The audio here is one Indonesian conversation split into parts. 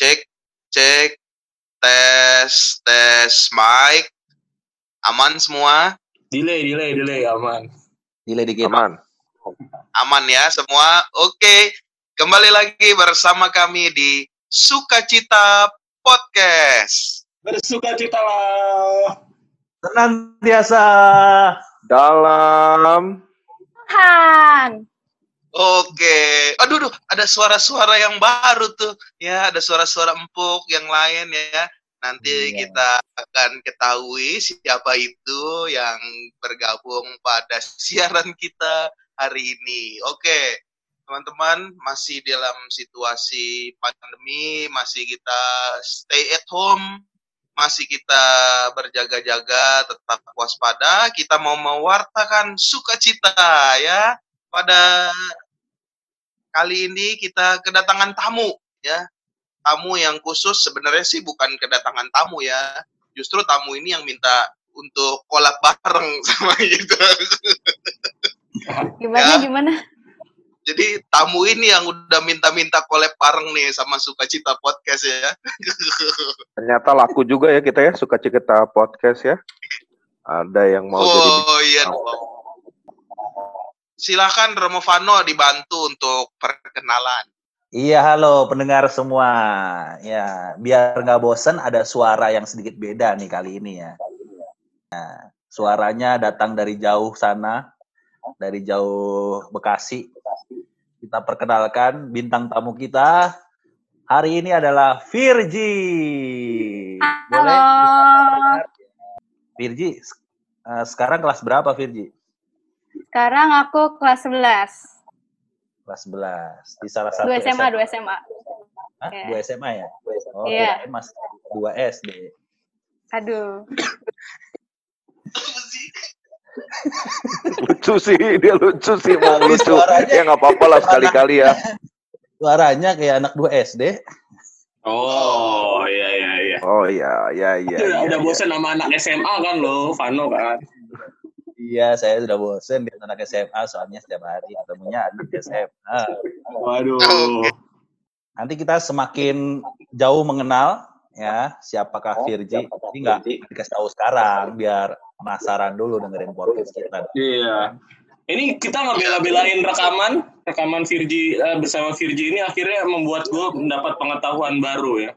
Cek, cek, tes, tes, mic. Aman semua? Delay, delay, delay, aman. Delay dikit. Aman. Aman ya semua? Oke, kembali lagi bersama kami di Sukacita Podcast. Bersuka cita lah. Senantiasa. Dalam Han. Oke, aduh, aduh, ada suara-suara yang baru tuh, ya, ada suara-suara empuk yang lain ya. Nanti Iya. kita akan ketahui siapa itu yang bergabung pada siaran kita hari ini. Oke, teman-teman, masih dalam situasi pandemi, masih kita stay at home, masih kita berjaga-jaga, tetap waspada. Kita mau mewartakan sukacita ya pada kali ini kita kedatangan tamu ya. Tamu yang khusus sebenarnya sih bukan kedatangan tamu ya. Justru tamu ini yang minta untuk kolab bareng sama gitu. Gimana Ya. gimana? Jadi tamu ini yang udah minta-minta collab bareng nih sama Sukacita Podcast ya. ternyata laku juga ya kita ya suka cerita podcast ya. Ada yang mau jadi oh iya dong. Silakan Romo Vano dibantu untuk perkenalan. Iya, halo pendengar semua. Ya, biar nggak bosen ada suara yang sedikit beda nih kali ini ya. Nah, suaranya datang dari jauh sana, dari jauh Bekasi. Kita perkenalkan bintang tamu kita. Hari ini adalah Virgi. Halo. Virgi, eh, sekarang kelas berapa Virgi? Sekarang aku kelas 11. Kelas 11. Di salah satu 2 SMA, 2 SMA. Hah? Iya. Dua SMA ya? Oh, Iya. kirain mas dua SD. Aduh. Lucu sih dia lucu sih mau lucu suaranya- ya nggak apa-apa lah sekali-kali ya Suaranya kayak anak dua SD. Oh, iya, iya, iya. oh iya iya iya, Udah, iya, udah iya. bosan sama anak SMA kan lo, Vano kan? Iya, saya sudah bosen di anak SMA soalnya setiap hari ketemunya anak SMA. Waduh. Nanti kita semakin jauh mengenal ya siapakah Virgi. Jadi nggak dikasih tahu sekarang biar penasaran dulu dengerin podcast kita. Iya. Ini kita ngebela-belain rekaman, rekaman Virgi eh, bersama Virgi ini akhirnya membuat gue mendapat pengetahuan baru ya.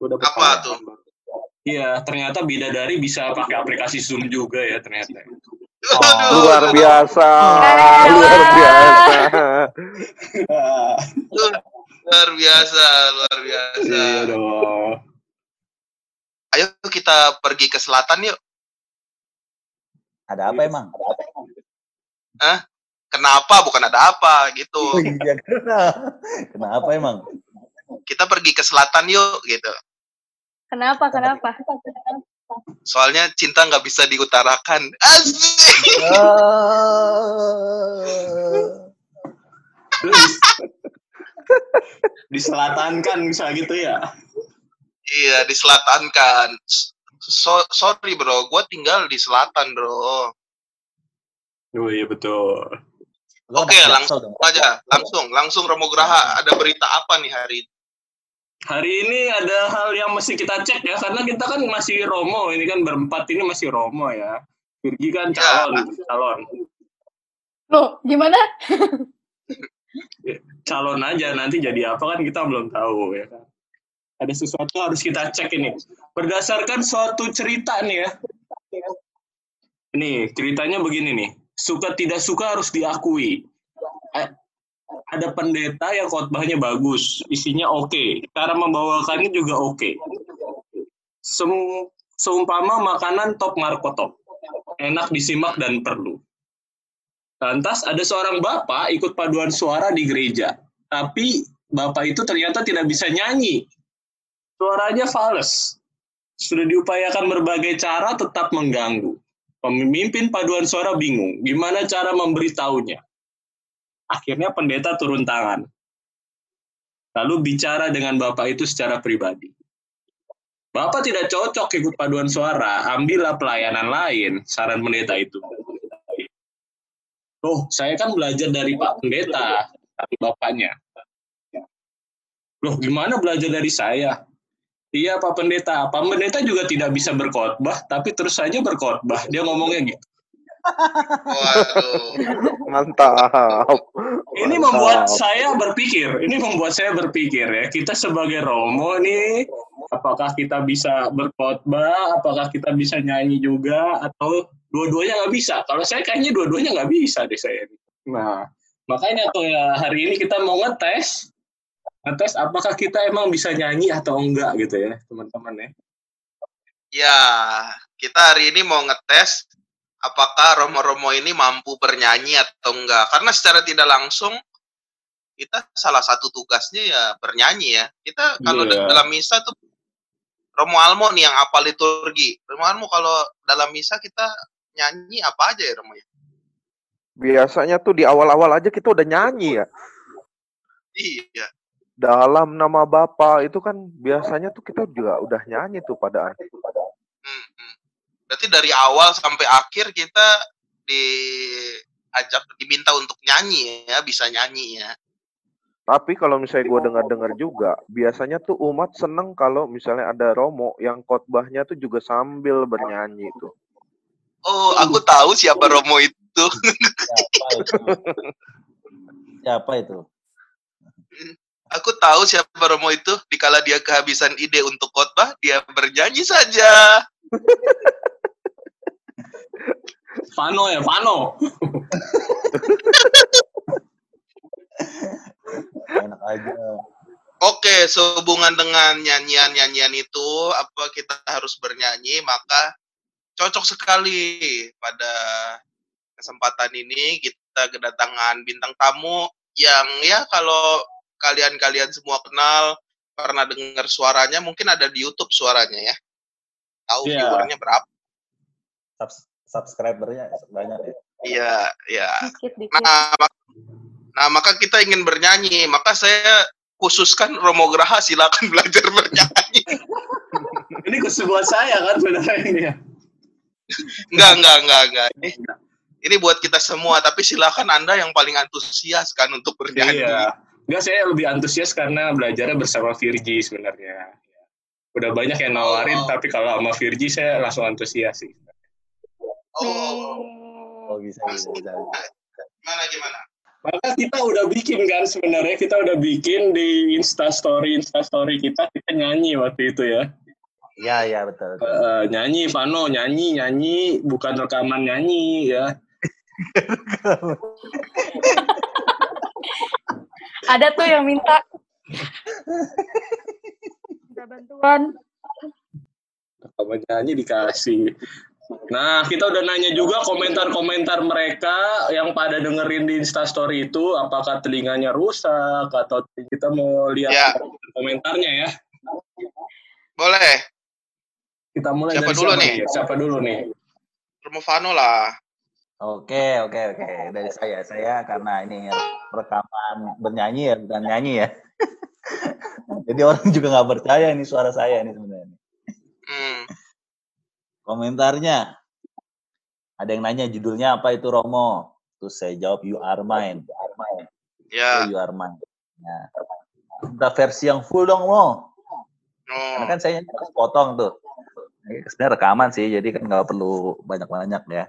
Gua dapet Apa tuh? baru. Iya, ternyata bidadari bisa pakai aplikasi Zoom juga ya ternyata. Aduh, luar biasa luar biasa luar biasa, luar biasa. Iya dong. Ayo kita pergi ke selatan yuk. Ada apa emang? Ada apa emang? Kenapa? Bukan ada apa gitu. Oh iya? Kenapa emang? Kita pergi ke selatan yuk gitu. Kenapa? Kenapa? Soalnya cinta nggak bisa diutarakan. Asik. Di selatan kan bisa gitu ya. Iya di selatan kan. So, sorry bro, gue tinggal di selatan bro. Oh iya betul. Oke, anak langsung aja, langsung, langsung Romo Graha. Ada berita apa nih hari ini? Hari ini ada hal yang mesti kita cek ya, karena kita kan masih Romo, ini kan berempat ini masih Romo ya. Virgi kan calon, calon, Loh, gimana? calon aja nanti jadi apa kan kita belum tahu ya kan. Ada sesuatu harus kita cek ini. Berdasarkan suatu cerita nih ya. Nih, ceritanya begini nih. Suka tidak suka harus diakui. Ada pendeta yang khotbahnya bagus, isinya oke, cara membawakannya juga oke. Sem- Seumpama makanan top markotop, enak disimak dan perlu. Lantas ada seorang bapak ikut paduan suara di gereja, tapi bapak itu ternyata tidak bisa nyanyi. Suaranya fals. Sudah diupayakan berbagai cara tetap mengganggu. Pemimpin paduan suara bingung, gimana cara memberitahunya. Akhirnya pendeta turun tangan. Lalu bicara dengan bapak itu secara pribadi. Bapak tidak cocok ikut paduan suara, ambillah pelayanan lain, saran pendeta itu. Oh, saya kan belajar dari Pak Pendeta, tapi bapaknya. Loh, gimana belajar dari saya? Iya, Pak Pendeta. Pak Pendeta juga tidak bisa berkhotbah, tapi terus saja berkhotbah. Dia ngomongnya gitu. Waduh. Mantap. Ini Mantap. membuat saya berpikir, ini membuat saya berpikir ya, kita sebagai Romo nih, apakah kita bisa berkhotbah, apakah kita bisa nyanyi juga, atau dua-duanya nggak bisa. Kalau saya kayaknya dua-duanya nggak bisa deh saya. Nah, makanya tuh ya hari ini kita mau ngetes, ngetes apakah kita emang bisa nyanyi atau enggak gitu ya, teman-teman ya. Ya, kita hari ini mau ngetes apakah Romo-Romo ini mampu bernyanyi atau enggak. Karena secara tidak langsung kita salah satu tugasnya ya bernyanyi ya. Kita kalau Iya. dalam misa tuh Romo Almo nih yang apa liturgi. Romo Almo kalau dalam misa kita nyanyi apa aja ya Romo ya? Biasanya tuh di awal-awal aja kita udah nyanyi ya. Iya. Dalam nama Bapa itu kan biasanya tuh kita juga udah nyanyi tuh pada hmm. Berarti dari awal sampai akhir kita diajak diminta untuk nyanyi ya, bisa nyanyi ya. Tapi kalau misalnya gue dengar-dengar juga, biasanya tuh umat seneng kalau misalnya ada romo yang khotbahnya tuh juga sambil bernyanyi tuh. Oh, aku tahu siapa Romo itu. Siapa itu? Siapa itu? Aku tahu siapa Romo itu. Dikala dia kehabisan ide untuk khotbah, dia bernyanyi saja. Vano ya, Vano. Enak aja. Oke, sehubungan dengan nyanyian-nyanyian itu, apa kita harus bernyanyi, maka cocok sekali pada kesempatan ini kita kedatangan bintang tamu yang ya kalau kalian-kalian semua kenal, pernah dengar suaranya, mungkin ada di YouTube suaranya ya. Tahu Iya. viewernya berapa? Subs- subscribernya banyak ya. Iya, iya. Nah, mak- nah, maka kita ingin bernyanyi, maka saya khususkan Romo Graha silakan belajar bernyanyi. Ini kesebuah saya kan sebenarnya ini ya. Enggak, enggak, enggak, enggak. Ini, ini buat kita semua, tapi silakan Anda yang paling antusias kan untuk bernyanyi. Iya. Enggak, saya lebih antusias karena belajarnya bersama Virgi sebenarnya. Udah banyak yang nawarin, Oh. tapi kalau sama Virgi saya langsung antusias sih. Oh, Oh bisa bisa. bisa. gimana gimana? Maka kita udah bikin kan sebenarnya kita udah bikin di Insta Story Insta Story kita kita nyanyi waktu itu ya. Iya iya betul. betul. Eh, nyanyi Vano nyanyi nyanyi bukan rekaman nyanyi ya. Ada tuh yang minta. Minta bantuan. Rekaman nyanyi dikasih. Nah, kita udah nanya juga komentar-komentar mereka yang pada dengerin di Insta Story itu, apakah telinganya rusak atau kita mau lihat Ya. komentarnya ya. Boleh, Kita mulai Siapa dari dulu siapa nih? Siapa dulu nih? Romo Vano lah. Oke oke oke dari saya saya karena ini rekaman bernyanyi ya bukan nyanyi ya. Jadi orang juga nggak percaya ini suara saya ini sebenarnya. Hmm. Komentarnya ada yang nanya judulnya apa itu Romo? Terus saya jawab You Are Mine. Ya. Oh, you Are Mine. Nah, minta versi yang full dong Mo. Karena Oh. kan saya potong tuh. Ini Sebenarnya rekaman sih, jadi kan nggak perlu banyak-banyak ya.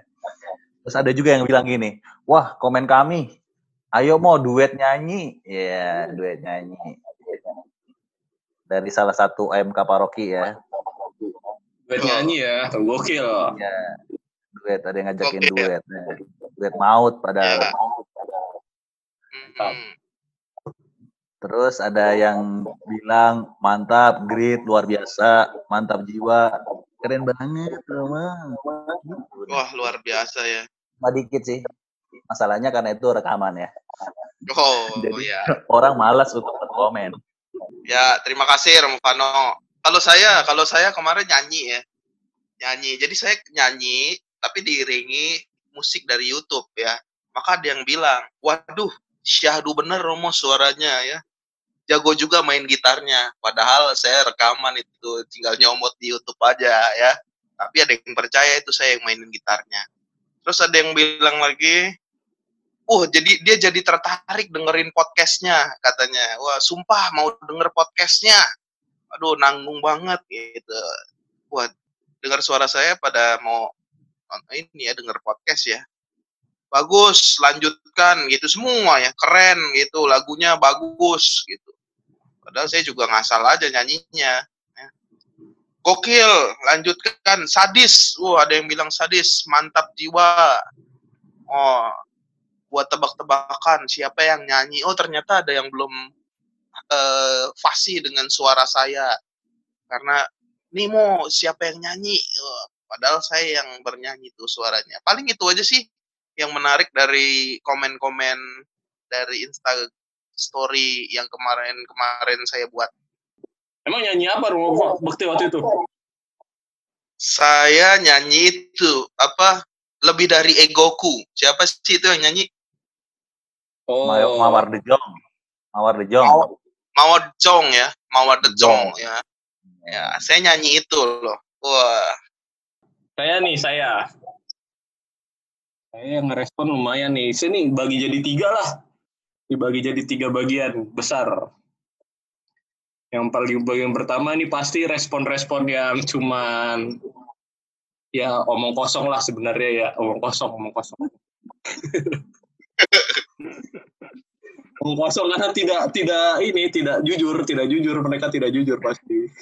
Terus ada juga yang bilang gini, wah komen kami, ayo mau duet nyanyi. Ya, duet nyanyi. Dari salah satu AMK paroki ya. Buat nyanyi ya, gokil. Ya, duet, ada yang ngajakin Oke. duet. Nah, duet maut padahal. Ya. Hmm. Terus ada yang bilang mantap, great, luar biasa, mantap jiwa, keren banget. Gitu. Wah, luar biasa ya. Cuma dikit sih. Masalahnya karena itu rekaman ya. Oh, Jadi- ya. Orang malas untuk berkomen. Ya, terima kasih Romo Vano. Kalau saya, kalau saya kemarin nyanyi ya. Nyanyi. Jadi saya nyanyi tapi diiringi musik dari YouTube ya. Maka ada yang bilang, "Waduh, syahdu bener Romo suaranya ya." Jago juga main gitarnya. Padahal saya rekaman itu tinggal nyomot di YouTube aja ya. Tapi ada yang percaya itu saya yang mainin gitarnya. Terus ada yang bilang lagi, uh jadi dia jadi tertarik dengerin podcastnya katanya wah sumpah mau denger podcastnya aduh nanggung banget gitu. Wah dengar suara saya pada mau ini ya denger podcast ya. Bagus lanjutkan gitu. Semua ya keren gitu. Lagunya bagus gitu. Padahal saya juga ngasal aja nyanyinya ya. gokil lanjutkan. Sadis. Wah ada yang bilang sadis. Mantap jiwa. Oh buat tebak-tebakan siapa yang nyanyi. Oh ternyata ada yang belum uh, fasih dengan suara saya karena Nimo siapa yang nyanyi oh, padahal saya yang bernyanyi tuh suaranya paling itu aja sih yang menarik dari komen-komen dari Insta story yang kemarin-kemarin saya buat. Emang nyanyi apa Romo Bekti waktu itu? Saya nyanyi itu apa lebih dari egoku. Siapa sih itu yang nyanyi? Oh. Mawar de Jong. Mawar de Mawar, Jong ya. Mawar de Jong ya. Ya, saya nyanyi itu loh. Wah. Saya nih, saya. Saya yang ngerespon lumayan nih. Sini bagi jadi tiga lah. Dibagi jadi tiga bagian besar. Yang paling bagian pertama ini pasti respon-respon yang cuman ya omong kosong lah sebenarnya ya omong kosong omong kosong. omong kosong karena tidak tidak ini tidak jujur tidak jujur mereka tidak jujur pasti.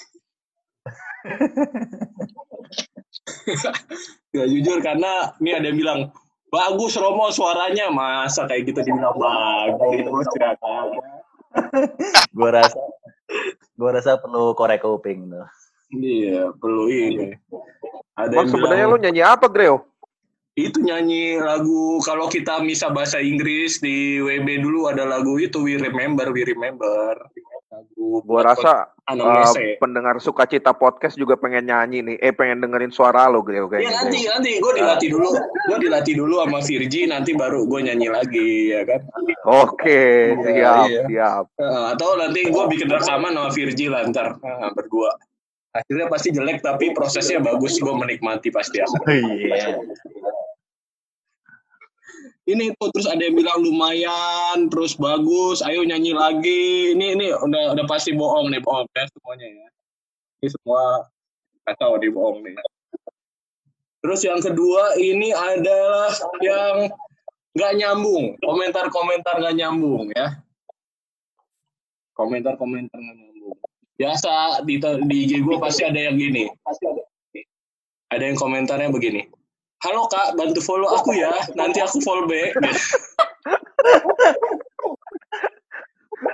tidak jujur karena ini ada yang bilang bagus Romo suaranya. Masa kayak gitu dibilang bagus ya kan gue rasa gue rasa perlu korek kuping tuh. Iya perlu ini. Ada Mas, sebenarnya lu nyanyi apa Greo itu nyanyi lagu kalau kita misa bahasa Inggris di WB dulu ada lagu itu We Remember We Remember. Lagu gua rasa uh, pendengar sukacita podcast juga pengen nyanyi nih. Eh pengen dengerin suara lo gitu kayaknya ya nanti nanti. Gue dilatih dulu. Gue dilatih dulu sama Virgi nanti baru gue nyanyi lagi ya kan? Oke okay, ya, siap iya. siap. Uh, atau nanti gue bikin rekaman sama Virgi lah ntar uh, berdua. Hasilnya pasti jelek tapi prosesnya bagus. Gue menikmati pasti. Aku iya ini tuh terus ada yang bilang lumayan terus bagus ayo nyanyi lagi. Ini ini udah udah pasti bohong nih bohong ya semuanya ya. Ini semua kacau di bohong nih. Terus yang kedua ini adalah yang nggak nyambung. Komentar-komentar nggak nyambung ya. Komentar-komentar nggak nyambung. Biasa di di IG gue pasti ada yang gini. Ada yang komentarnya begini halo kak bantu follow aku ya. Nanti aku follow back.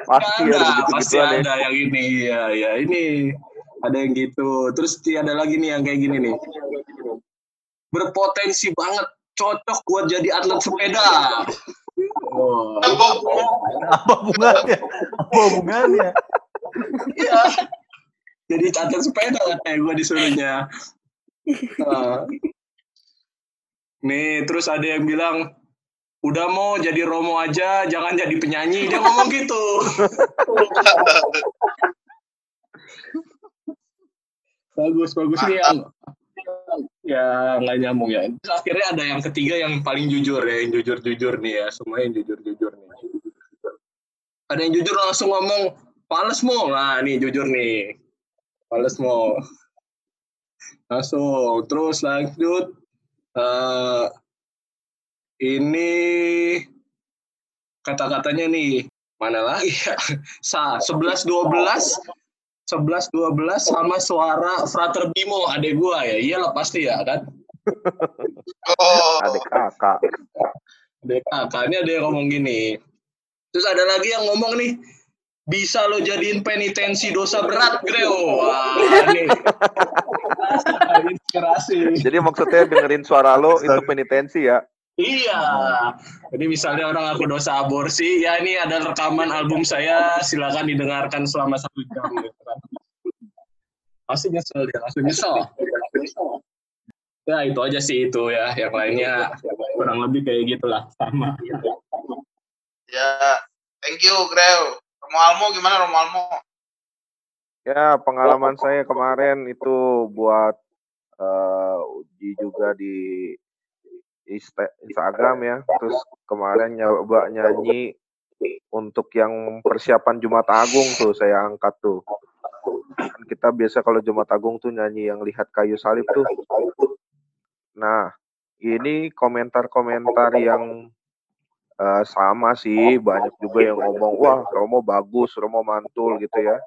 Pasti ada, ada pasti ada yang ini. Ya ya ini ada yang gitu. Terus ada lagi nih yang kayak gini nih. Berpotensi banget cocok buat jadi atlet sepeda. Oh. apa hubungannya apa hubungannya iya. Jadi atlet sepeda kayak gue disuruhnya. Uh, Nih, terus ada yang bilang, udah mau jadi Romo aja, jangan jadi penyanyi. Dia ngomong gitu. bagus, bagus nih yang ya nggak nyambung ya. Terus akhirnya ada yang ketiga yang paling jujur ya, yang jujur-jujur nih ya, semua yang jujur-jujur nih. Ada yang jujur langsung ngomong, pales mau, nah nih jujur nih, pales mau. Langsung, terus lanjut, uh, ini kata-katanya nih mana lagi ya? Sa 11 12 11 12 sama suara Frater Bimo adek gua ya. Iyalah pasti ya kan. Oh. Adek kakak. Adek kakak. Ini ada yang ngomong gini. Terus ada lagi yang ngomong nih, bisa lo jadiin penitensi dosa berat, Greo. Wah. Inspirasi. Jadi maksudnya dengerin suara lo itu penitensi ya? Iya. Jadi misalnya orang aku dosa aborsi, ya ini ada rekaman album saya, silakan didengarkan selama satu jam. Gitu kan. Pasti nyesel dia, langsung nyesel. Ya itu aja sih itu ya, yang lainnya kurang lebih kayak gitulah sama. Ya, thank you Greo. Romo Almo gimana Romo Almo? Ya pengalaman saya kemarin itu buat uh, uji juga di Insta- Instagram ya. Terus kemarin nyoba nyanyi untuk yang persiapan Jumat Agung tuh saya angkat tuh. Kan kita biasa kalau Jumat Agung tuh nyanyi yang lihat kayu salib tuh. Nah, ini komentar-komentar yang eh, sama sih, banyak juga yang ngomong, wah Romo bagus, Romo mantul gitu ya.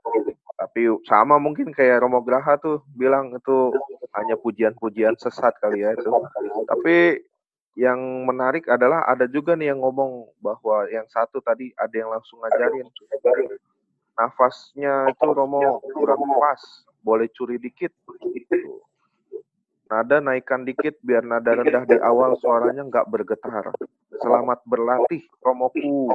Tapi sama mungkin kayak Romo Graha tuh bilang itu hanya pujian-pujian sesat kali ya itu. Tapi yang menarik adalah ada juga nih yang ngomong bahwa yang satu tadi ada yang langsung ngajarin nafasnya itu Romo kurang pas, boleh curi dikit. Nada naikkan dikit biar nada rendah di awal suaranya nggak bergetar. Selamat berlatih Romoku.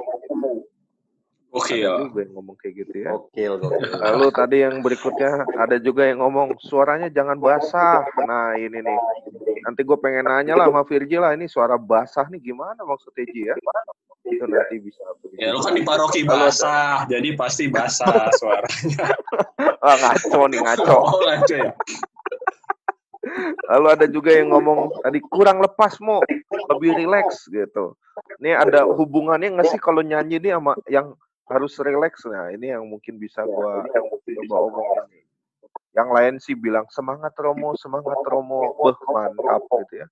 Oke ya. yang ngomong kayak gitu ya. Gokil. Lalu tadi yang berikutnya ada juga yang ngomong suaranya jangan basah. Nah ini nih. Nanti gue pengen nanya lah sama Virgil lah ini suara basah nih gimana maksudnya Ji ya? Itu nanti bisa. Ya lu kan di paroki basah, jadi pasti basah suaranya. Ah, ngaco nih ngaco. Oh, lanjut ya. Lalu ada juga yang ngomong tadi kurang lepas mau lebih rileks gitu. Ini ada hubungannya nggak sih kalau nyanyi ini sama yang harus rileks? Nah ini yang mungkin bisa gua coba omongin. Yang lain sih bilang semangat Romo, semangat Romo, beh mantap gitu ya.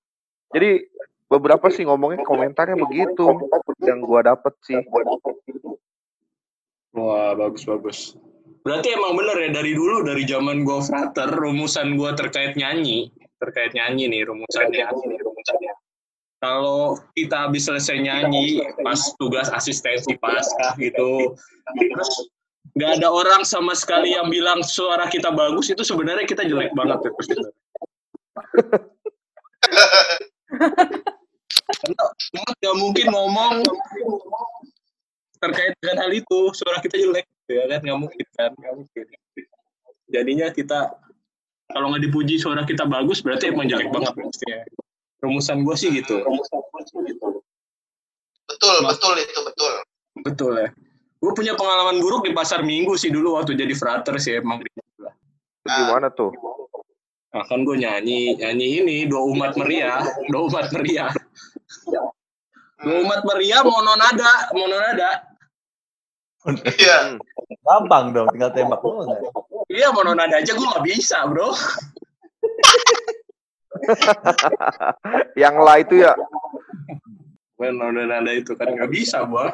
Jadi beberapa sih ngomongnya komentarnya begitu yang gua dapet sih. Wah, bagus bagus. Berarti emang bener ya dari dulu dari zaman gua frater rumusan gua terkait nyanyi, terkait nyanyi nih rumusannya. Kalau kita habis selesai nyanyi pas tugas asistensi paskah gitu, terus nggak ada orang sama sekali yang bilang suara kita bagus itu sebenarnya kita jelek banget ya pasti. Karena nggak mungkin ngomong terkait dengan hal itu suara kita jelek ya kan nggak mungkin kan nggak mungkin. Jadinya kita kalau nggak dipuji suara kita bagus berarti emang jelek banget. Pastinya rumusan gue sih gitu. Betul, Mas- betul itu betul. betul ya. Gue punya pengalaman buruk di pasar minggu sih dulu waktu jadi frater sih emang. Itu Gimana tuh? nah, kan gue nyanyi nyanyi ini dua umat meriah. Dua umat meriah. Dua umat meriah mononada mononada Iya. Gampang dong, tinggal tembak doang. iya mononada aja gue nggak bisa bro Yang lah itu ya Mononada itu kan nggak bisa gua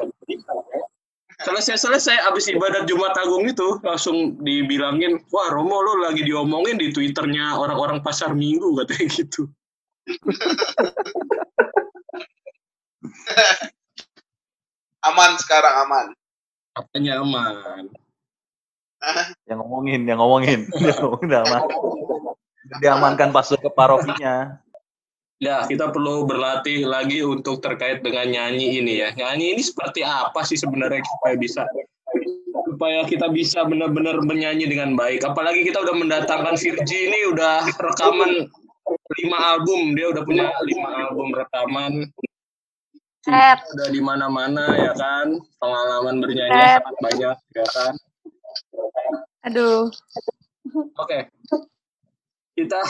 selesai selesai abis ibadat Jumat Agung itu langsung dibilangin wah Romo lo lagi diomongin di twitternya orang-orang pasar minggu katanya gitu Aman sekarang aman. Katanya aman Yang ngomongin, yang ngomongin. Yang ngomongin udah aman. Diamankan pas ke parokinya. ya kita perlu berlatih lagi untuk terkait dengan nyanyi ini ya nyanyi ini seperti apa sih sebenarnya supaya bisa supaya kita bisa benar-benar bernyanyi dengan baik apalagi kita udah mendatangkan Virgi ini udah rekaman lima album dia udah punya lima album rekaman Set. udah di mana-mana ya kan? Pengalaman bernyanyi sangat banyak ya kan? Aduh. oke. Kita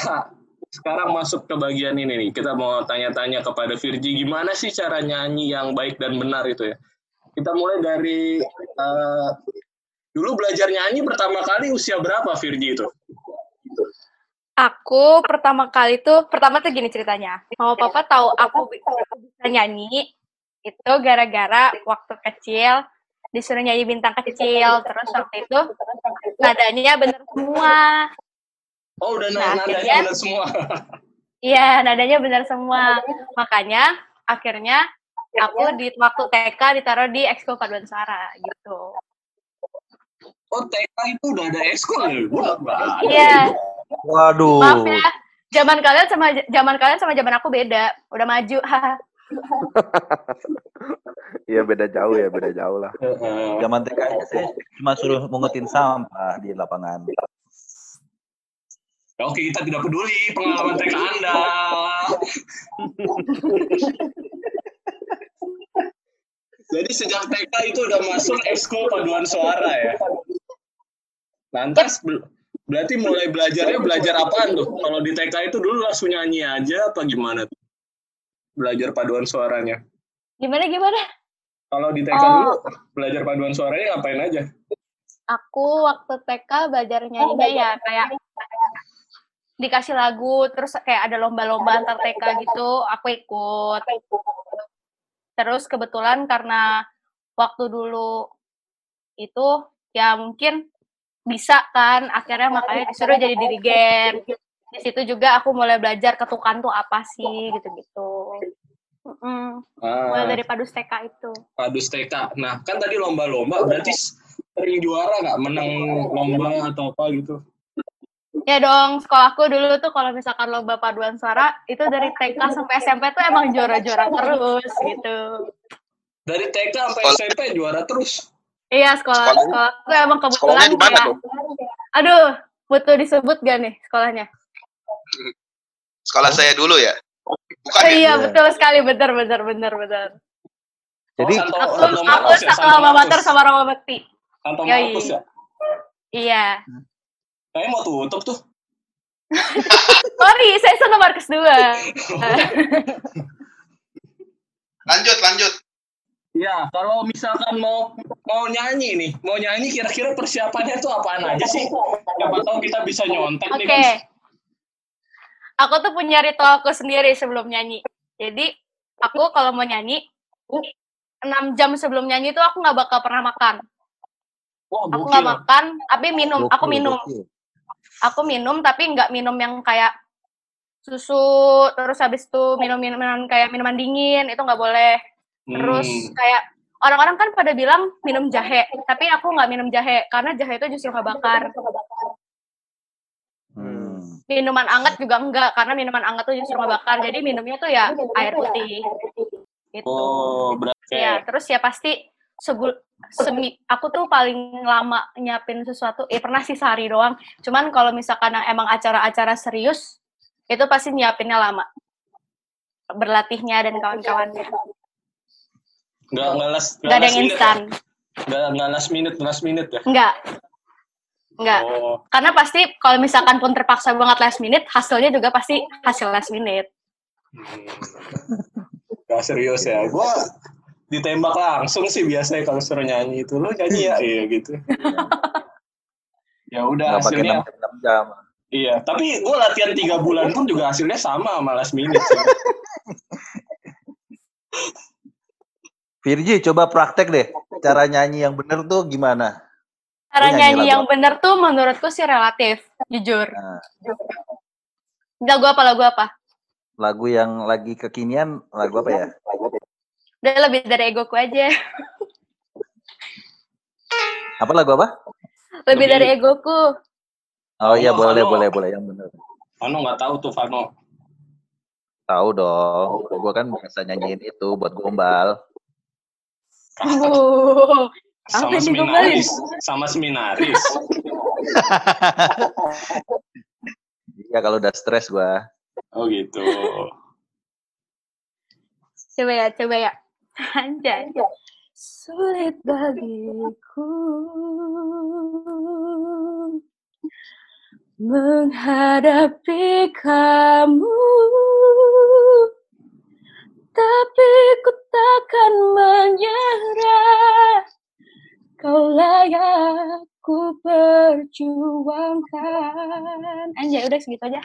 sekarang masuk ke bagian ini nih. Kita mau tanya-tanya kepada Virgi gimana sih cara nyanyi yang baik dan benar itu ya? Kita mulai dari eh, dulu belajar nyanyi pertama kali usia berapa Virgi itu? Aku pertama kali tuh, pertama tuh gini ceritanya. Mama papa tahu aku bi- bisa nyanyi, itu gara-gara waktu kecil disuruh nyanyi bintang kecil. Terus waktu itu nadanya bener semua. oh udah Nah, nada akhirnya- benar semua Iya, nadanya bener semua. Makanya akhirnya aku di waktu TK ditaruh di ekskul paduan suara gitu. oh TK itu udah ada ekskul ya. Iya, Waduh. maaf ya. Zaman kalian sama zaman kalian sama zaman aku beda. Udah maju. Iya beda jauh ya, beda jauh lah. Heeh. Zaman TK aja saya cuma suruh mengutin sampah di lapangan. Oke, kita tidak peduli pengalaman TK Anda. Jadi sejak TK itu udah masuk ekskul paduan suara ya. Lantas berarti mulai belajarnya belajar apaan tuh? Kalau di TK itu dulu langsung nyanyi aja apa gimana? tuh? Belajar paduan suaranya? Gimana gimana? Kalau di TK Oh. dulu belajar paduan suaranya ngapain aja? Aku waktu TK belajar nyanyinya ya kayak dikasih lagu, terus kayak ada lomba-lomba antar TK gitu, aku ikut. Terus kebetulan karena waktu dulu itu ya mungkin bisa kan, akhirnya makanya disuruh jadi dirigen. Di situ juga aku mulai belajar ketukan tuh apa sih gitu-gitu. Mm, mulai Ah, dari padus TK itu. padus TK. Nah, kan tadi lomba-lomba berarti sering juara nggak menang lomba atau apa gitu? Ya dong, sekolahku dulu tuh kalau misalkan lomba paduan suara itu dari TK sampai SMP tuh emang juara-juara terus gitu. Dari TK sampai Sekolah- SMP juara terus. Iya sekolah Sekolahnya- sekolah tuh emang kebetulan sekolahnya di mana kayak, tuh? aduh, butuh disebut gak nih sekolahnya? Sekolah saya dulu ya. Bukan Oh, ya? iya Iya. betul sekali, benar benar benar benar. Jadi oh, Santo, Aku Santo aku ya, satu mater Markus. sama Roma Bekti. Santo. Markus ya. Iya. Kayaknya mau tutup tuh. Sorry, saya Santo Markus 2. Lanjut, lanjut. Ya, kalau misalkan mau mau nyanyi nih, mau nyanyi kira-kira persiapannya tuh apaan aja sih? Siapa tahu kita bisa nyontek Oke. nih kan. Aku tuh punya ritualku sendiri sebelum nyanyi. Jadi, aku kalau mau nyanyi, 6 jam sebelum nyanyi tuh aku nggak bakal pernah makan. Wah, Aku nggak makan, tapi minum. Aku minum. Aku minum, tapi nggak minum yang kayak susu, terus habis itu minum minuman kayak minuman dingin, itu nggak boleh. Terus Hmm. kayak orang-orang kan pada bilang minum jahe, tapi aku nggak minum jahe, karena jahe itu justru nggak bakar. Minuman anget juga enggak karena minuman anget tuh justru nggak bakar jadi minumnya tuh ya air putih. Gitu. Oh, berarti. Ya terus ya pasti sebul semi aku tuh paling lama nyiapin sesuatu eh pernah sih sehari doang. Cuman kalau misalkan emang acara-acara serius itu pasti nyiapinnya lama. Berlatihnya dan kawan-kawannya. Nggak nggak last nggak ada yang instan. Ya? Nggak nggak last minute last minute ya. enggak enggak Oh, karena pasti kalau misalkan pun terpaksa banget last minute hasilnya juga pasti hasil last minute hmm. Nggak serius ya. Gua ditembak langsung sih biasanya kalau suruh nyanyi itu. Lu nyanyi ya? Iya gitu. ya udah hasilnya 6 jam. Iya, tapi gue latihan tiga bulan pun juga hasilnya sama sama last minute sih. Virgi, coba praktek deh. Cara nyanyi yang bener tuh gimana? Cara nyanyi nyanyi yang bener tuh menurutku sih relatif jujur Nah, lagu apa lagu apa lagu yang lagi kekinian, lagu apa ya? udah lebih dari egoku aja Apa lagu apa? lebih Lebih- dari egoku Oh iya, Vano, boleh, Vano. boleh, boleh. Yang bener. Vano nggak tahu tuh Vano. Tahu dong. Gue kan biasa nyanyiin itu buat gombal. Uh, Sama yang seminaris, sama seminaris. Iya, kalau udah stres gue. Oh gitu. coba ya coba ya anjay sulit bagiku menghadapi kamu tapi ku takkan menyerah kau layak ku perjuangkan anjay udah segitu aja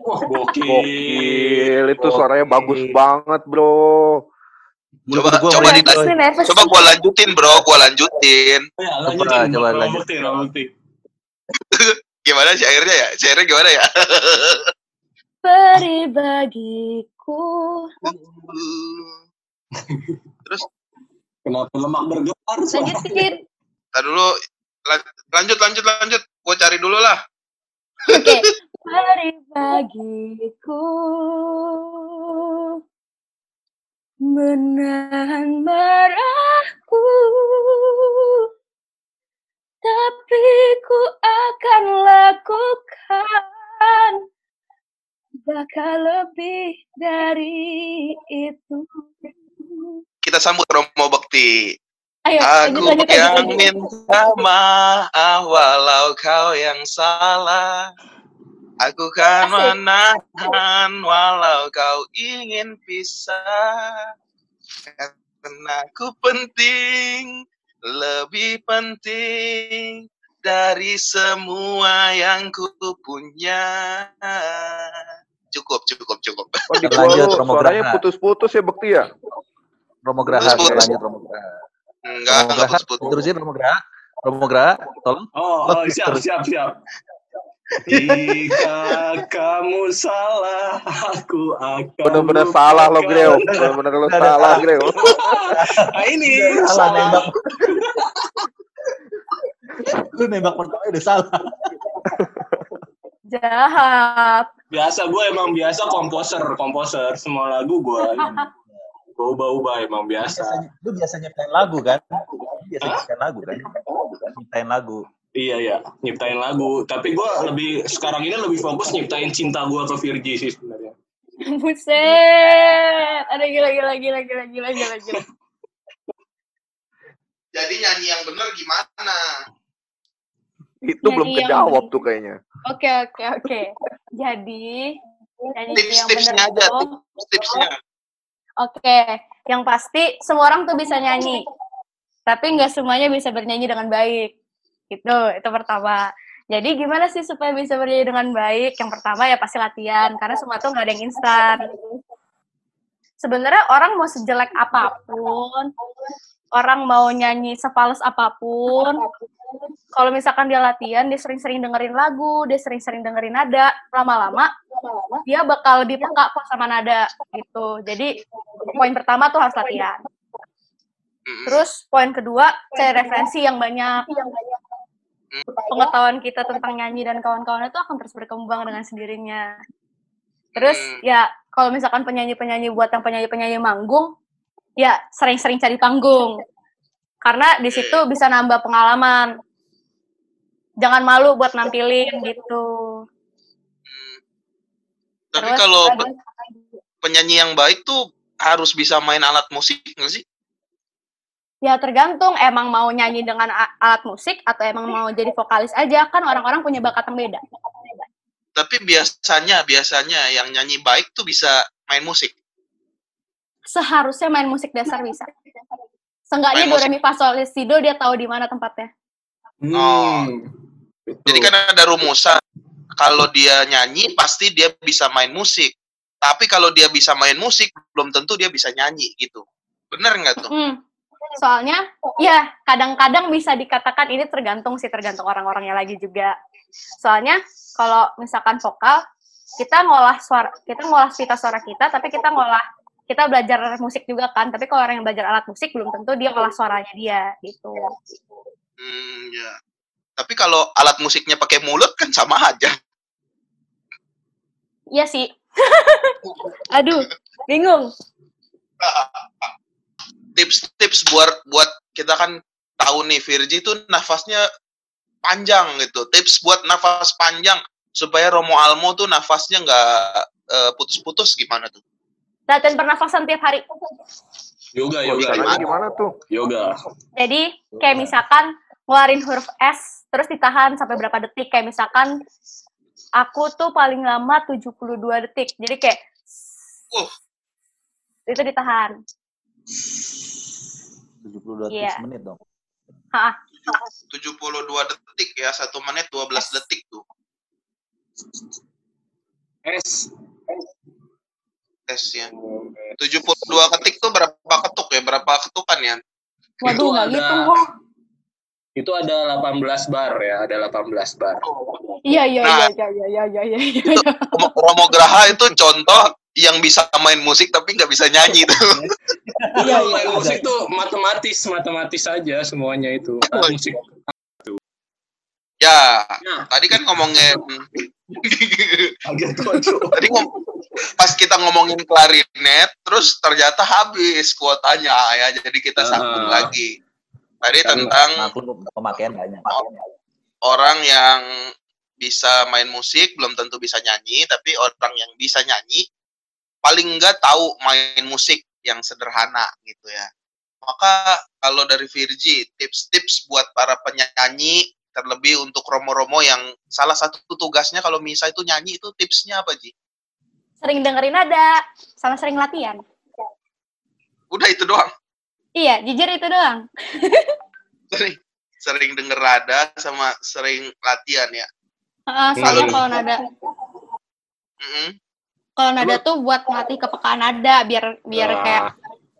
Wah gokil. Gokil, itu suaranya bagus banget, bro. Coba gua coba nervous Coba gua lanjutin, Bro. Gua lanjutin. Ya, Coba, lanjutin. coba Coba lanjut. bukti, bukti. Gimana syairnya ya? Syairnya gimana ya? Beri bagiku Kenapa lemak bergetar? lanjut sedikit Ntar dulu. Lan- Lanjut, lanjut, lanjut. Gua cari dulu lah. oke beri bagiku menahan marahku tapi ku akan lakukan bakal lebih dari itu Kita sambut Romo Bekti. Ayo Aku lanjut lanjut yang lanjut, minta maaf walau kau yang salah. Aku kan Asik. menahan walau kau ingin pisah. Karena aku penting, lebih penting dari semua yang ku punya. Cukup, cukup, cukup. Oh, gua Lanjut, Romo suaranya Graha. putus-putus ya Bekti ya? Romo Graha, Putus, kita putus. lanjut Romo Graha. Enggak, Romo enggak Graha, putus-putus. terusin Romo Graha. Romo Graha, tolong. Oh, oh siap, siap, siap. Jika kamu salah, aku akan Bener-bener salah lo, Greo. Bener-bener lo salah, Greo. Nah ini Salah salah. nembak. Lu nembak pertama udah salah. Jahat. Biasa gue emang biasa komposer, komposer. Semua lagu gue gue ubah-ubah emang biasa. Biasanya, lu biasa nyiptain lagu kan? Lu Biasa nyiptain lagu kan? Nyiptain lagu. Iya ya, nyiptain lagu. Tapi gue lebih sekarang ini lebih fokus nyiptain cinta gue ke Virgi sih sebenarnya. Buset. Ada gila gila gila gila gila gila gila. Jadi nyanyi yang bener gimana? Itu Nyanyi belum yang kejawab tuh kayaknya. Oke oke oke. Jadi nyanyi yang Tips-tipsnya bener aja, itu- tipsnya. Oke, yang pasti semua orang tuh bisa nyanyi, tapi nggak semuanya bisa bernyanyi dengan baik. Itu, itu pertama. Jadi gimana sih supaya bisa bernyanyi dengan baik? Yang pertama ya pasti latihan, karena semua tuh nggak ada yang instan. Sebenarnya orang mau sejelek apa pun, orang mau nyanyi sepales apa pun, kalau misalkan dia latihan, dia sering-sering dengerin lagu, dia sering-sering dengerin nada, lama-lama dia bakal lebih peka sama nada gitu. Jadi poin pertama tuh harus latihan. Terus poin kedua cari referensi yang banyak. Pengetahuan kita tentang nyanyi dan kawan-kawan itu akan terus berkembang dengan sendirinya. Terus ya kalau misalkan penyanyi-penyanyi buat yang penyanyi-penyanyi manggung, ya sering-sering cari panggung. Karena di situ bisa nambah pengalaman. Jangan malu buat nampilin gitu. Tapi Terus kalau pe- penyanyi yang baik tuh harus bisa main alat musik nggak sih? Ya tergantung emang mau nyanyi dengan alat musik atau emang mau jadi vokalis aja kan orang-orang punya bakat yang beda. Tapi biasanya biasanya yang nyanyi baik tuh bisa main musik. Seharusnya main musik dasar bisa. Seenggaknya do re mi fa sol si do dia tahu di mana tempatnya. Oh. Betul. Jadi kan ada rumusan kalau dia nyanyi pasti dia bisa main musik. Tapi kalau dia bisa main musik belum tentu dia bisa nyanyi gitu. Bener nggak tuh? Hmm. Soalnya ya kadang-kadang bisa dikatakan ini tergantung sih tergantung orang-orangnya lagi juga. Soalnya kalau misalkan vokal kita ngolah suara kita ngolah pita suara kita tapi kita ngolah kita belajar musik juga kan tapi kalau orang yang belajar alat musik belum tentu dia ngolah suaranya dia gitu. Hmm, ya. Tapi kalau alat musiknya pakai mulut kan sama aja. Iya sih. Aduh, bingung. Tips-tips buat buat kita kan tahu nih Virgi tuh nafasnya panjang gitu. Tips buat nafas panjang supaya Romo Almo tuh nafasnya nggak eh, putus-putus gimana tuh? Latihan pernafasan tiap hari. Yoga, Oh, yoga, yoga. gimana tuh? Yoga. Jadi kayak misalkan ngeluarin huruf S terus ditahan sampai berapa detik kayak misalkan aku tuh paling lama 72 detik. Jadi kayak Uh. itu ditahan. 72 Iya. menit dong. 72 detik ya, satu menit 12 detik tuh. S. tesnya. 72 ketik tuh berapa ketuk ya? Berapa ketukan ya? Waduh, Itu nggak ada- gitu kok. Itu ada 18 bar ya, ada 18 bar. Iya iya Nah. iya iya iya iya iya. iya. Romo, Romo Graha itu contoh yang bisa main musik tapi nggak bisa nyanyi tuh. Iya, iya, main musik tuh matematis, matematis saja semuanya itu. Musik. Ya, Nah, tadi kan ngomongin tadi ngom- pas kita ngomongin klarinet, terus ternyata habis kuotanya ya, jadi kita sambung lagi. Tadi tentang pemakaian banyak. orang yang bisa main musik belum tentu bisa nyanyi, tapi orang yang bisa nyanyi paling enggak tahu main musik yang sederhana gitu ya. Maka kalau dari Virgi, tips-tips buat para penyanyi Terlebih untuk romo-romo yang salah satu tugasnya kalau misa itu nyanyi itu tipsnya apa Ji? Sering dengerin nada, sama sering latihan. Udah itu doang. Iya, jujur itu doang. Sering sering denger nada sama sering latihan ya. Heeh, soalnya Hmm. kalau nada Mm-mm. kalau nada tuh buat melatih kepekaan nada biar biar Nah. kayak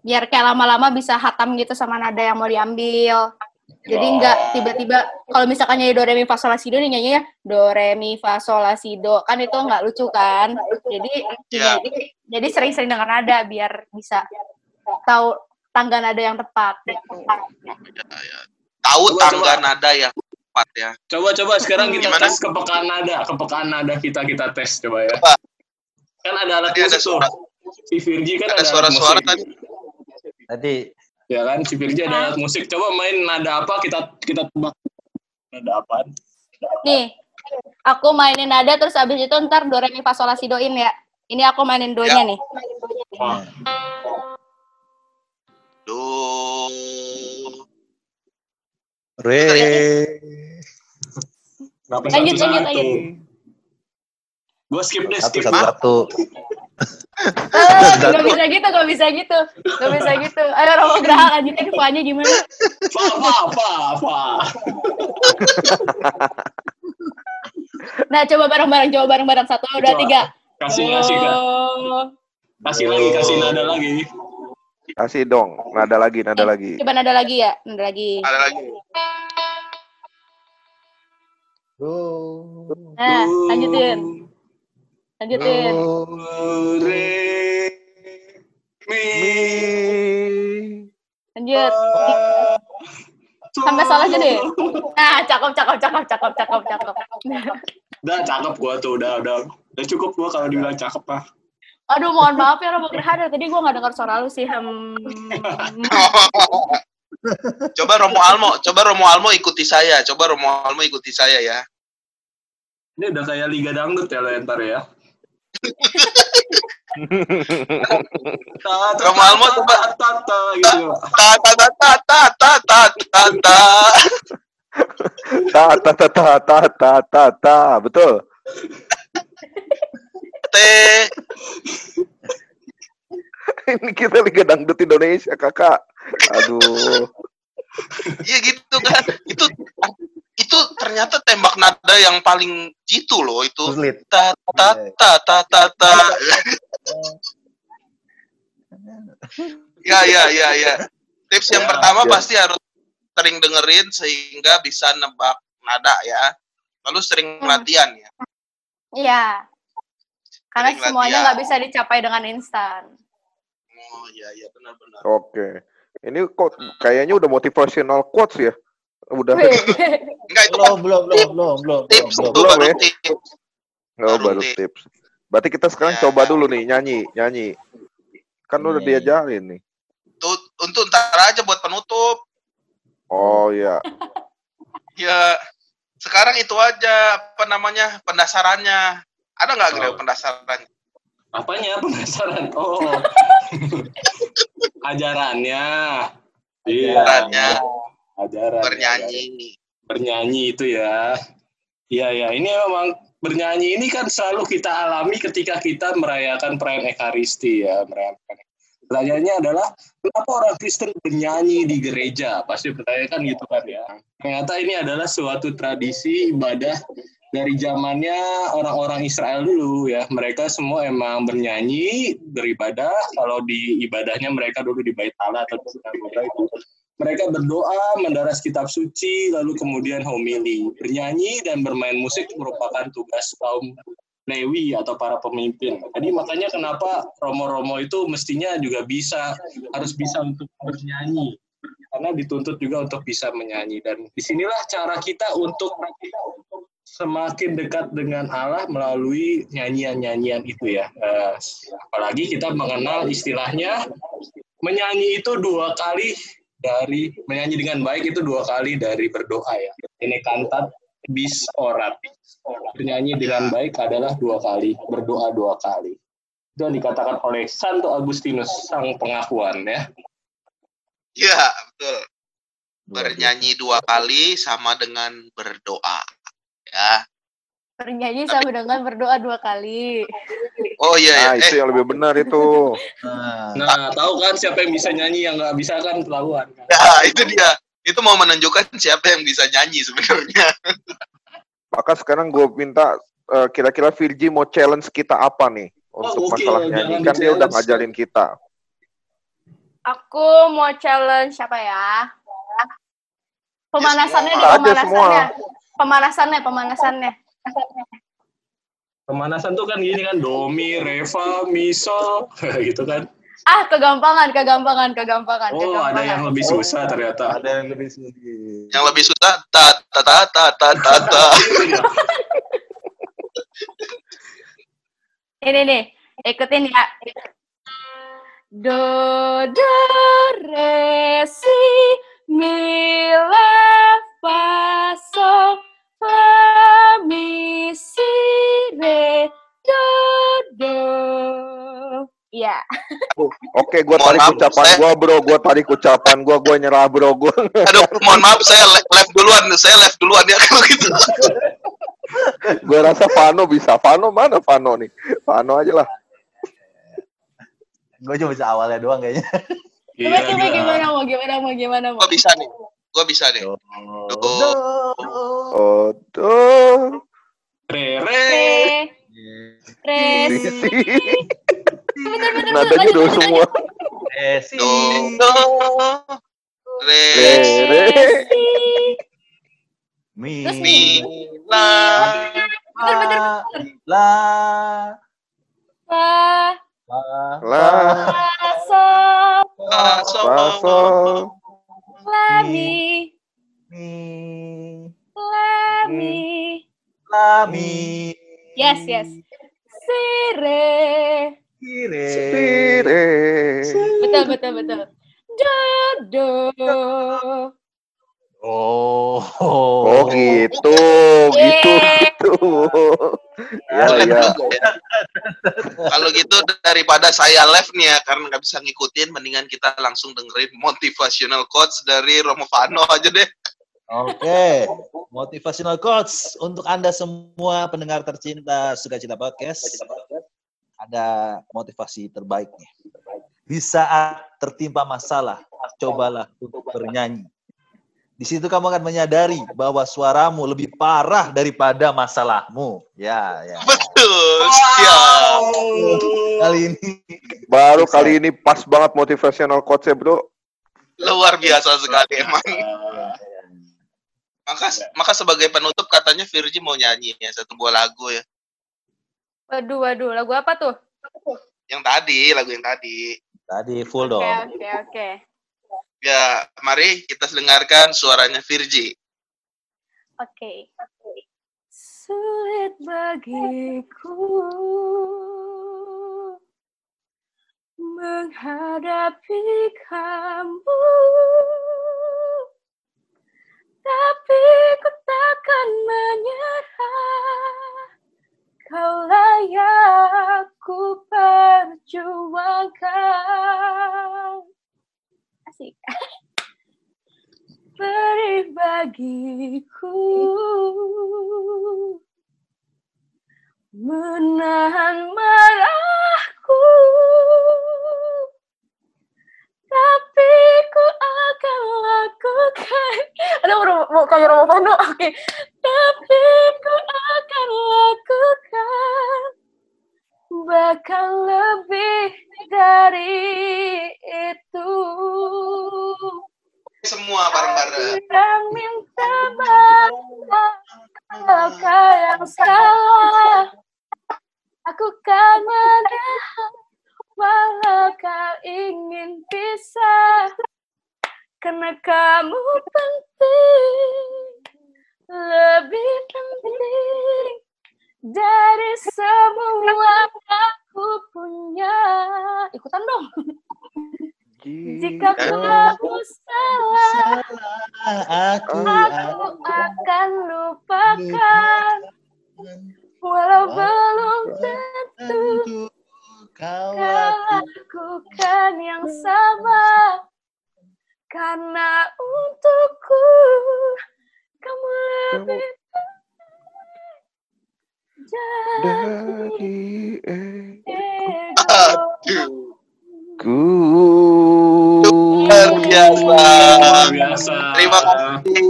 biar kayak lama-lama bisa hatam gitu sama nada yang mau diambil. Jadi Oh. nggak tiba-tiba kalau misalkan nyanyi do re mi fa sol la si do nih nyanyinya do re mi fa sol la si do kan itu nggak lucu kan. Jadi Ya. jadi jadi sering-sering dengar nada biar bisa tahu tangga nada yang tepat gitu. Ya, ya. Tahu Coba, tangga coba. nada yang tepat ya. Coba-coba sekarang kita Gimana? tes kepekaan nada, kepekaan nada kita kita tes coba ya. Coba. Kan ada alat Tadi ada musik suara Si Virgi kan ada ada, suara-suara tadi. Tadi Ya kan, si Virgi ada alat musik. Coba main nada apa kita kita tebak. Nada apaan? Nih, aku mainin nada terus abis itu ntar do re mi fa sol la si doin ya. Ini aku mainin do-nya nih. Wah, Do. re kenapa Lanjut, lanjut, lanjut. Gue skip deh, satu skip. satu satu. Eh, gak bisa gitu, gak bisa gitu. Gak bisa gitu. Ayo Romo Graha lanjutin kuahnya gimana? Apa, apa, apa, apa. Nah, coba bareng-bareng, coba bareng-bareng. Satu, dua, tiga. Kasih, kasih. Oh. Kasih lagi, kasih nada lagi. Kasih dong, nada lagi, nada Eh, lagi. Coba nada lagi ya, nada lagi. Ada lagi. Nah, lanjutin, lanjutin. Re, mi, Lanjut. Sampai salah aja deh. Nah, cakep, cakep, cakep, cakep, cakep, cakep. Udah cakep gua tuh, udah, udah. Udah cukup gua kalau dibilang cakep lah. Aduh, mohon maaf ya Romo dari Tadi gue gak dengar suara lu sih. Hmm. coba Romo Almo, coba Romo Almo ikuti saya. Coba Romo Almo ikuti saya ya. Ini udah kayak Liga Dangdut ya lo ntar ya. Tak normal mo tuh, tak tak tak tak tak tak tak tak tak tak tak tak tak tak betul. T. Ini kita Liga Dangdut Indonesia kakak. Aduh. Iya gitu kan. Itu itu ternyata tembak nada yang paling jitu loh itu. Sulit. Ta ta ta ta ta ta. Ya ya ya ya. Tips yang Ya, pertama ya. pasti harus sering dengerin sehingga bisa nebak nada ya. Lalu sering Hmm. latihan ya. Iya. Karena Sering semuanya nggak bisa dicapai dengan instan. Oh iya iya benar-benar. Oke. Ini kok kayaknya udah motivational quotes ya. Udah. Enggak itu Belum, belum, belum, belum, belum, tips belum, itu belum. Belum baru ya? tips. Oh, Baru baru tips. tips. Berarti kita sekarang Ya. coba dulu nih nyanyi, nyanyi. Kan udah Nyanyi. diajarin nih. Tuh, untuk ntar aja buat penutup. Oh iya. Ya sekarang itu aja apa namanya pendasarannya. Ada nggak Oh. pendasarannya? Apanya penasaran? Oh. Ajarannya. Iya. Ajarannya. Ajaran. Bernyanyi. Bernyanyi itu ya. Iya ya, ini memang bernyanyi ini kan selalu kita alami ketika kita merayakan perayaan Ekaristi ya, merayakan. Pertanyaannya adalah kenapa orang Kristen bernyanyi di gereja? Pasti pertanyaan gitu kan ya. Ternyata ini adalah suatu tradisi ibadah dari zamannya orang-orang Israel dulu ya. Mereka semua emang bernyanyi, beribadah. Kalau di ibadahnya mereka dulu di Bait Allah atau di itu mereka berdoa, mendaras kitab suci, lalu kemudian homili. Bernyanyi dan bermain musik merupakan tugas kaum Lewi atau para pemimpin. Jadi makanya kenapa Romo-Romo itu mestinya juga bisa, harus bisa untuk bernyanyi. Karena dituntut juga untuk bisa menyanyi. Dan di sinilah cara kita untuk semakin dekat dengan Allah melalui nyanyian-nyanyian itu ya. Eh, apalagi kita mengenal istilahnya menyanyi itu dua kali dari menyanyi dengan baik itu dua kali dari berdoa ya. Ini kantat bis orat. Bernyanyi dengan baik adalah dua kali, berdoa dua kali. Itu yang dikatakan oleh Santo Agustinus sang pengakuan ya. Iya betul. Bernyanyi dua kali sama dengan berdoa. Ya. Bernyanyi sama dengan berdoa dua kali. Oh iya ya. Nah, itu Eh, yang lebih benar itu. Nah, Nah, tahu kan siapa yang bisa nyanyi yang nggak bisa kan ketahuan. Kan? nah, itu dia. Itu mau menunjukkan siapa yang bisa nyanyi sebenarnya. Maka sekarang gue minta eh, kira-kira Virgi mau challenge kita apa nih untuk Oh, oke, masalah jangan nyanyi kan dia udah ngajarin kita. Aku mau challenge apa ya? Pemanasannya deh. Aja pemanasannya. Pemanasannya, pemanasannya. Pemanasan tuh kan gini kan domi, reva, mi, sol, gitu kan. Ah, kegampangan, kegampangan, kegampangan, Oh, kegampangan. ada yang lebih susah ternyata. ada yang lebih sulit. Yang lebih susah ta ta ta ta ta ta ta. Ini nih, ikutin ya. Do, do, re, si, mi, la, fa, sol, la, mi, si, re, do, do. Iya. Oke, gue Mohon tarik maaf, ucapan saya- gue bro, gue tarik ucapan gue, gue nyerah bro, gue. Aduh, mohon maaf saya le- left duluan, saya left duluan ya kalau gitu. gue rasa Vano bisa. Vano mana Vano nih? Vano aja lah. Gue cuma bisa awalnya doang kayaknya. Gila, Coba, coba gila. gimana mau, gimana mau, gimana mau. Gua bisa nih. Gua bisa nih. Do, Do. do, Oh, tuh. Re, re. Re, re. Bener, bener, Nadanya bener, do semua. Eh, si. Do do re Re, re. si. Mi. Mi la Bener, bener, La. Fa, La. Lah, fa, sol, la so paso. La, mi, Mi. la, mi. La. Mi. Yes, yes. Si, re. Kire. Tire. Betul, betul, betul. Do, do. Oh. Oh gitu, gitu, gitu. Ya, ya. Kalau gitu daripada saya live nih ya karena nggak bisa ngikutin, mendingan kita langsung dengerin motivational quotes dari Romo Fano aja deh. Oke, motivational quotes untuk Anda semua pendengar tercinta Sukacita Podcast. Ada motivasi terbaiknya. Di saat tertimpa masalah, cobalah untuk bernyanyi. Di situ kamu akan menyadari bahwa suaramu lebih parah daripada masalahmu. Ya, ya. Betul, siap. Kali ini Baru kali ini pas banget motivational quotes-nya, bro. Luar biasa sekali emang. Maka maka sebagai penutup katanya Virgi mau nyanyi ya satu buah lagu ya. Waduh, waduh. Lagu apa tuh? Yang tadi, lagu yang tadi. tadi full Oke, dong. oke, oke. Ya, mari kita dengarkan suaranya Virgi. Oke. Sulit bagiku menghadapi kamu, tapi ku takkan menyerah. Kau layak ku perjuangkan. Asik. Beri bagiku menahan marahku. Tapi ku akan lakukan. Ada mau mau kayak Romo Pano oke. Tapi ku akan lakukan. Bahkan lebih dari itu Semua bareng-bareng. minta maaf Apakah yang salah. Aku kan menahan Walau kau ingin pisah Karena kamu penting Lebih penting Dari semua aku punya. Ikutan dong Jika kamu salah Aku Aku akan lupakan. Walau belum tentu kau lakukan yang sama. Karena untukku kamu lebih Dari ego. Ku. luar biasa. Luar biasa. Terima kasih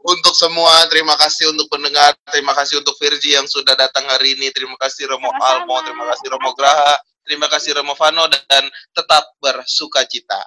untuk semua. Terima kasih untuk pendengar. Terima kasih untuk Virgi yang sudah datang hari ini. Terima kasih Romo. Almo. Terima kasih Romo Graha. Terima kasih Romo Vano dan tetap bersuka cita.